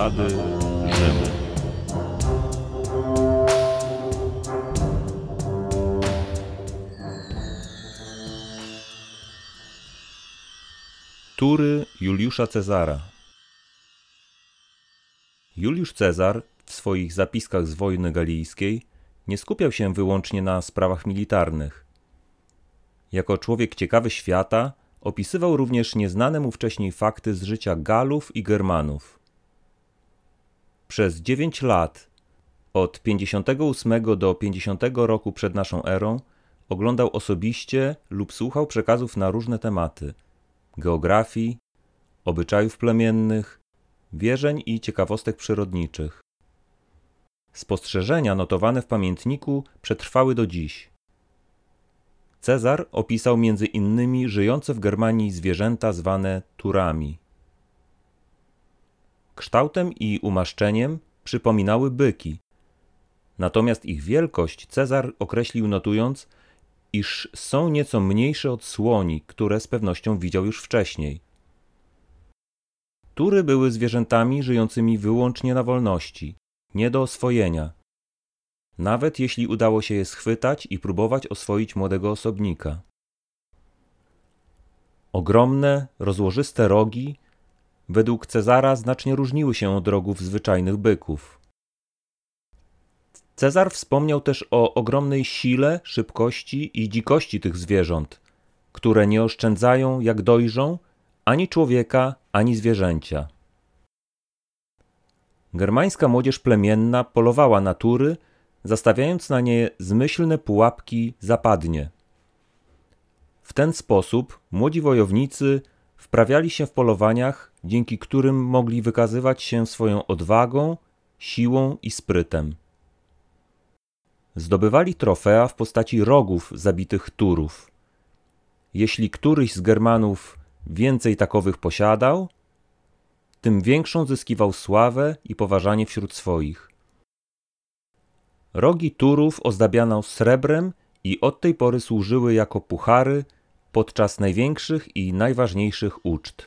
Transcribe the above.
ślady Rzymu. Tury Juliusza Cezara Juliusz Cezar w swoich zapiskach z wojny galijskiej nie skupiał się wyłącznie na sprawach militarnych. Jako człowiek ciekawy świata opisywał również nieznane mu wcześniej fakty z życia Galów i Germanów. Przez dziewięć lat, od 58 do 50 roku przed naszą erą, oglądał osobiście lub słuchał przekazów na różne tematy geografii, obyczajów plemiennych, wierzeń i ciekawostek przyrodniczych. Spostrzeżenia notowane w pamiętniku przetrwały do dziś. Cezar opisał między innymi żyjące w Germanii zwierzęta zwane turami. Kształtem i umaszczeniem przypominały byki, natomiast ich wielkość Cezar określił notując, iż są nieco mniejsze od słoni, które z pewnością widział już wcześniej. Tury były zwierzętami żyjącymi wyłącznie na wolności, nie do oswojenia. Nawet jeśli udało się je schwytać i próbować oswoić młodego osobnika. Ogromne, rozłożyste rogi według Cezara znacznie różniły się od rogów zwyczajnych byków. Cezar wspomniał też o ogromnej sile, szybkości i dzikości tych zwierząt, które nie oszczędzają, jak dojrzą, ani człowieka, ani zwierzęcia. Germańska młodzież plemienna polowała na tury, zastawiając na nie zmyślne pułapki zapadnie. W ten sposób młodzi wojownicy wprawiali się w polowaniach, dzięki którym mogli wykazywać się swoją odwagą, siłą i sprytem. Zdobywali trofea w postaci rogów zabitych turów. Jeśli któryś z Germanów więcej takowych posiadał, tym większą zyskiwał sławę i poważanie wśród swoich. Rogi turów ozdabiano srebrem i od tej pory służyły jako puchary podczas największych i najważniejszych uczt.